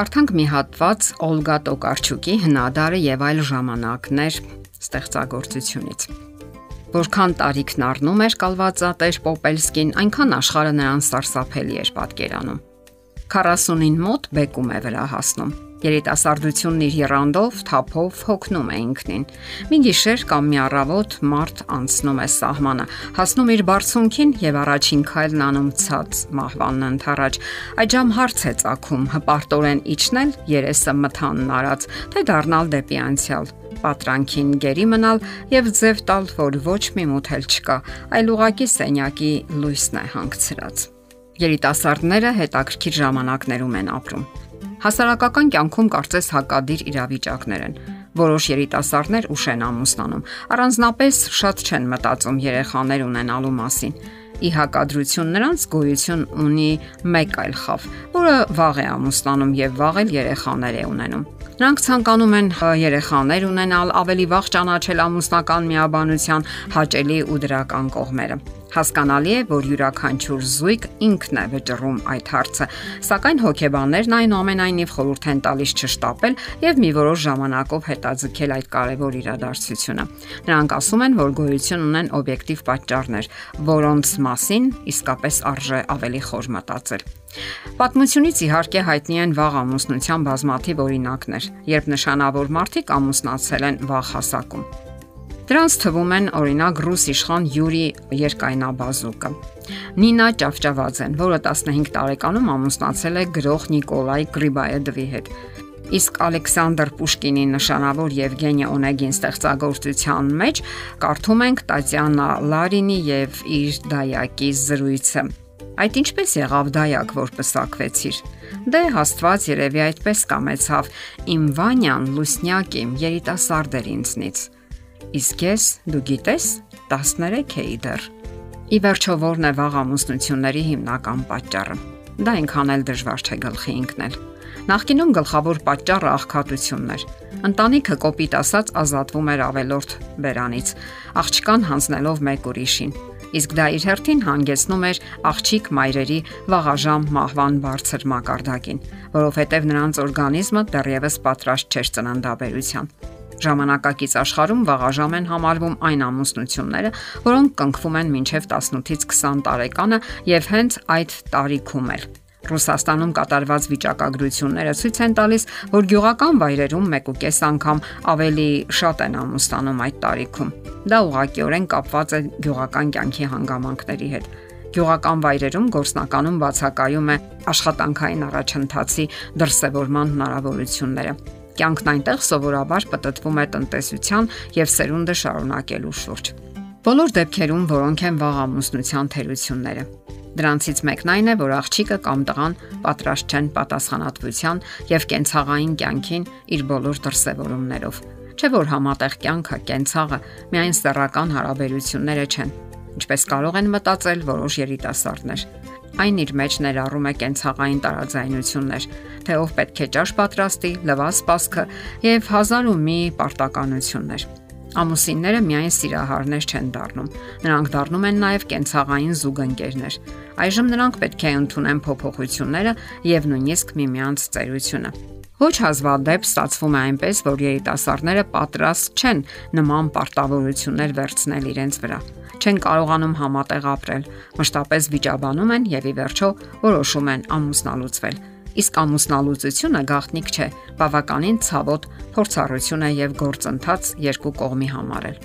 կարդանք մի հատված Օլգա Տոկարչուկի հնադարը եւ այլ ժամանակներ ստեղծագործությունից։ Որքան տարիքն առնում էր կալվածատեր Պոպելսկին, այնքան աշխարհը նրան սարսափելի էր պատկերանում։ 40-ին մոտ բեկում է վրա հասնում։ Երիտասարդությունն իր երանդով, թափով հոգնում է ինքնին։ Մի գիշեր կամ մի առավոտ մարդ անցնում է սահմանը, հասնում իր բարձունքին եւ առաջին քայլն անում ցած մահվանն ընթառաջ։ Այժմ հարց է ցակում հպարտորեն իջնել երեսը մթանն արած, թե դառնալ դեպի անցյալ պատրանքին գերի մնալ եւ ձև տալ, որ ոչ մի մութ էլ չկա, այլ ուղակի սենյակի լույսն է հանգցրած երիտասարդները հետաքրքիր ժամանակներում են ապրում։ Հասարակական կյանքում կարծես հակադիր իրավիճակներ են։ Որոշ երիտասարդներ ուշ են ամուսնանում, առանձնապես շատ չեն մտածում երեխաներ ունենալու մասին։ Ի հակադրություն նրանց գոյություն ունի մեկ այլ խավ, որը վաղ է ամուսնանում եւ վաղ էլ երեխաներ է ունենում։ Նրանք ցանկանում են երեխաներ ունենալ, ավելի վաղ ճանաչել ամուսնական միաբանության հաճելի ու դրական կողմերը։ Հասկանալի է, որ յուրաքանչյուր զույգ ինքն է վճռում այդ հարցը, սակայն հոգեբաններն այնուամենայնիվ խորհուրդ են տալիս չշտապել եւ մի որոշ ժամանակով հետաձգել այդ կարևոր իրադարձությունը։ Նրանք ասում են, որ գոյություն ունեն օբյեկտիվ պատճառներ, որոնց մասին իսկապես արժե ավելի խոր մտածել։ Պատմությունից իհարկե հայտնի են վաղ ամուսնության բազմաթիվ օրինակներ, երբ նշանավոր մարդիկ ամուսնացել են վաղ հասակում։ Դրանց թվում են օրինակ ռուս իշխան Յուրի Երկայնաբազուկը։ Նինա Ճավճավաձեն, որը 15 տարեկանում ամուսնացել է գրող Նիկոլայ Գրիբաեդովի հետ։ Իսկ Ալեքսանդր Պուշկինի նշանավոր Եվգենիա Օնեգին ստեղծագործության մեջ կարդում ենք Տատյանա Լարինի եւ իր դայակի զրույցը։ Այդ ինչպես եղավ դայակ, որ պսակվեցիր։ Դե հաստված երևի այդպես կամեցավ։ Իմ Վանյան լուսնյակ իմ երիտասարդ էր ինձնից Իսկ ես, դու գիտես, 13 էի դեռ։ Ի վերջո ո՞րն է վաղ ամուսնությունների հիմնական պատճառը։ Դա այնքան էլ դժվար չէ գլխի ընկնել։ Նախկինում գլխավոր պատճառը աղքատությունն էր։ Ընտանիքը կոպիտ ասած ազատվում էր ավելորդ բերանից, աղջկան հանձնելով մեկ ուրիշին։ Իսկ դա իր հերթին հանգեցնում էր աղջիկ մայրերի վաղաժամ մահվան բարձր մակարդակին, որովհետև նրանց օրգանիզմը դեռևս պատրաստ չէր ծննդաբերության։ Ժամանակակից աշխարհում վաղաժամ են համարվում այն ամուսնությունները, որոնք կնքվում են մինչև 18-ից 20 տարեկանը եւ հենց այդ տարիքում էլ։ Ռուսաստանում կատարված վիճակագրությունները ցույց են տալիս, որ գյուղական վայրերում 1.5 անգամ ավելի շատ են ամուսնանում այդ տարիքում։ Դա ուղղակիորեն կապված է գյուղական կյանքի հանգամանքների հետ։ Գյուղական վայրերում գործնականում բացակայում է աշխատանքային առաջընթացի դրսևորման հնարավորությունները Կյանքն այնտեղ սովորաբար պատտվում է տնտեսության եւ սերունդը շարունակելու շուրջ։ Բոլոր դեպքերում, որոնք են վաղ ամուսնության թերությունները։ Դրանցից մեկն այն է, որ աղջիկը կամ տղան պատրաստ չեն պատասխանատվության եւ կենցաղային կյանքին իր բոլոր դրսևորումներով։ Չէ որ համատեղ կյանքը, կենցաղը միայն սեռական հարաբերությունները չեն, ինչպես կարող են մտածել որոշ երիտասարդներ։ Այն իր մեջ ներառում է կենցաղային տարաձայնություններ, թե ով պետք է ճաշ պատրաստի, լվա սպասքը եւ հազար ու մի պարտականություններ։ Ամուսինները միայն սիրահարներ չեն դառնում։ Նրանք դառնում են նաև կենցաղային զուգընկերներ։ Այժմ նրանք պետք է ընդունեն փոփոխությունները եւ նույնիսկ միմյանց ծերությունը։ Ոչ հազվադեպ ստացվում է այնպես, որ երիտասարդները պատրաստ չեն նման պարտավորություններ վերցնել իրենց վրա չեն կարողանում համատեղ ապրել, մշտապես վիճաբանում են եւ ի վերջո որոշում են ամուսնալուծվել։ Իսկ ամուսնալուծությունը գաղտնիք չէ, բավականին ցավոտ փորձառություն է եւ գործընթաց երկու կողմի համար էլ։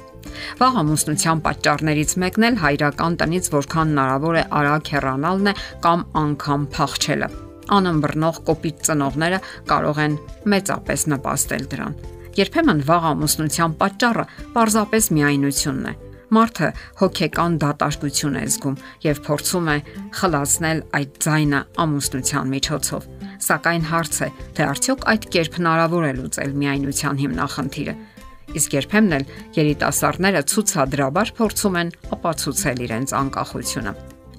Վաղ ամուսնության պատճառներից մեկն էլ հայրական տնից որքան հնարավոր է արագ հեռանալն է կամ անգամ փախչելը։ Անըմբռնող կոպիտ ծնողները կարող են մեծապես նպաստել դրան։ Երբեմն վաղ ամուսնության պատճառը պարզապես միայնությունն է Մարդը հոգեկան դատարկություն է զգում եւ փորձում է խլացնել այդ ձայնը ամուսնության միջոցով։ Սակայն հարց է, թե արդյոք այդ կերպ հնարավոր է լուծել միայնության հիմնախնդիրը։ Իսկ երբեմն էլ երիտասարդները ցուցադրաբար փորձում են ապացուցել իրենց անկախությունը։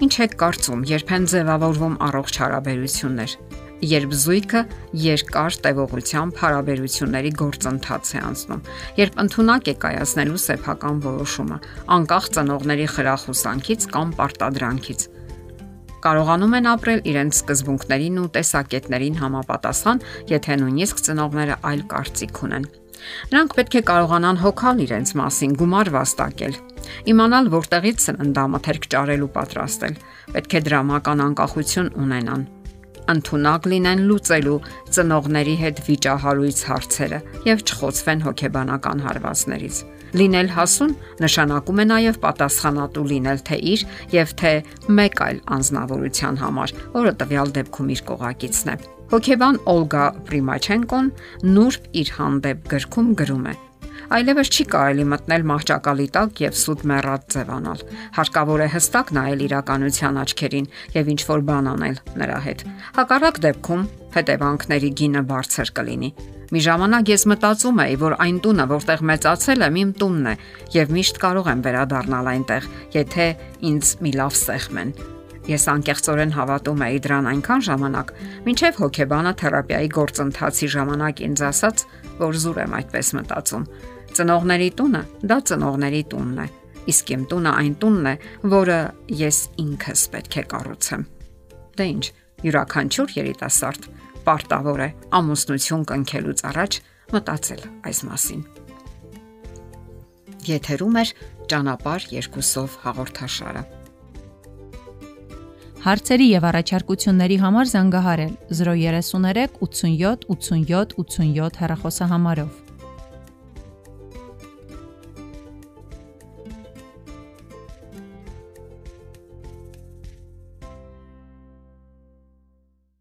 Ինչ է կարծում, երբ են ձևավորվում առողջ հարաբերություններ երբ զույգը երկար տևողությամբ հարաբերությունների գործընթաց է անցնում, երբ ընդունակ է կայացնելու սեփական որոշումը, անկախ ծնողների խրախուսանքից կամ պարտադրանքից։ կարողանում են ապրել իրենց սկզբունքներին ու տեսակետներին համապատասխան, եթե նույնիսկ ծնողները այլ կարծիք ունեն։ Նրանք պետք է կարողանան հոգալ իրենց մասին, գումար վաստակել, իմանալ որտեղից սննդամը թերք ճարելու պատրաստել։ Պետք է դրամական անկախություն ունենան, ընդունակ լինեն լուծելու ծնողների հետ վիճահարույց հարցերը եւ չխոցվեն հոգեբանական հարվածներից։ Լինել հասուն նշանակում է նաև պատասխանատու լինել թե իր եւ թե մեկ այլ անznավորության համար, որը տվյալ դեպքում իր կողակիցն է։ Հոգեբան Օլգա Պրիմաչենկոն նուրբ իր հանդեպ գրքում գրում է. Այլևս չի կարելի մտնել մահճակալի տակ եւ սուտ մեռած ձևանալ։ Հարկավոր է հստակ նայել իրականության աչքերին եւ ինչ որ բան անել նրա հետ։ Հակառակ դեպքում հետևանքների գինը բարձր կլինի։ Մի ժամանակ ես մտածում էի, որ այն տունը, որտեղ մեծացել եմ, իմ տունն է եւ միշտ կարող եմ վերադառնալ այնտեղ, եթե ինձ մի լավ սեղմեն։ Ես անկեղծորեն հավատում էի դրան այնքան ժամանակ, մինչև հոգեբանը թերապիայի գործընթացի ժամանակ ինձ ասաց, որ զուր եմ այդպես մտածում։ Ծնողների տունը դա ծնողների տունն է, իսկ իմ տունը այն տունն է, որը ես ինքս պետք է կառուցեմ։ Դե ինչ, յուրաքանչյուր երիտասարդ պարտավոր է ամուսնություն կնքելուց առաջ մտածել այս մասին։ Եթերում է ճանապար երկուսով հաղորդաշարը։ Հարցերի եւ առաջարկությունների համար զանգահարել 033 87 87 87 հեռախոսահամարով։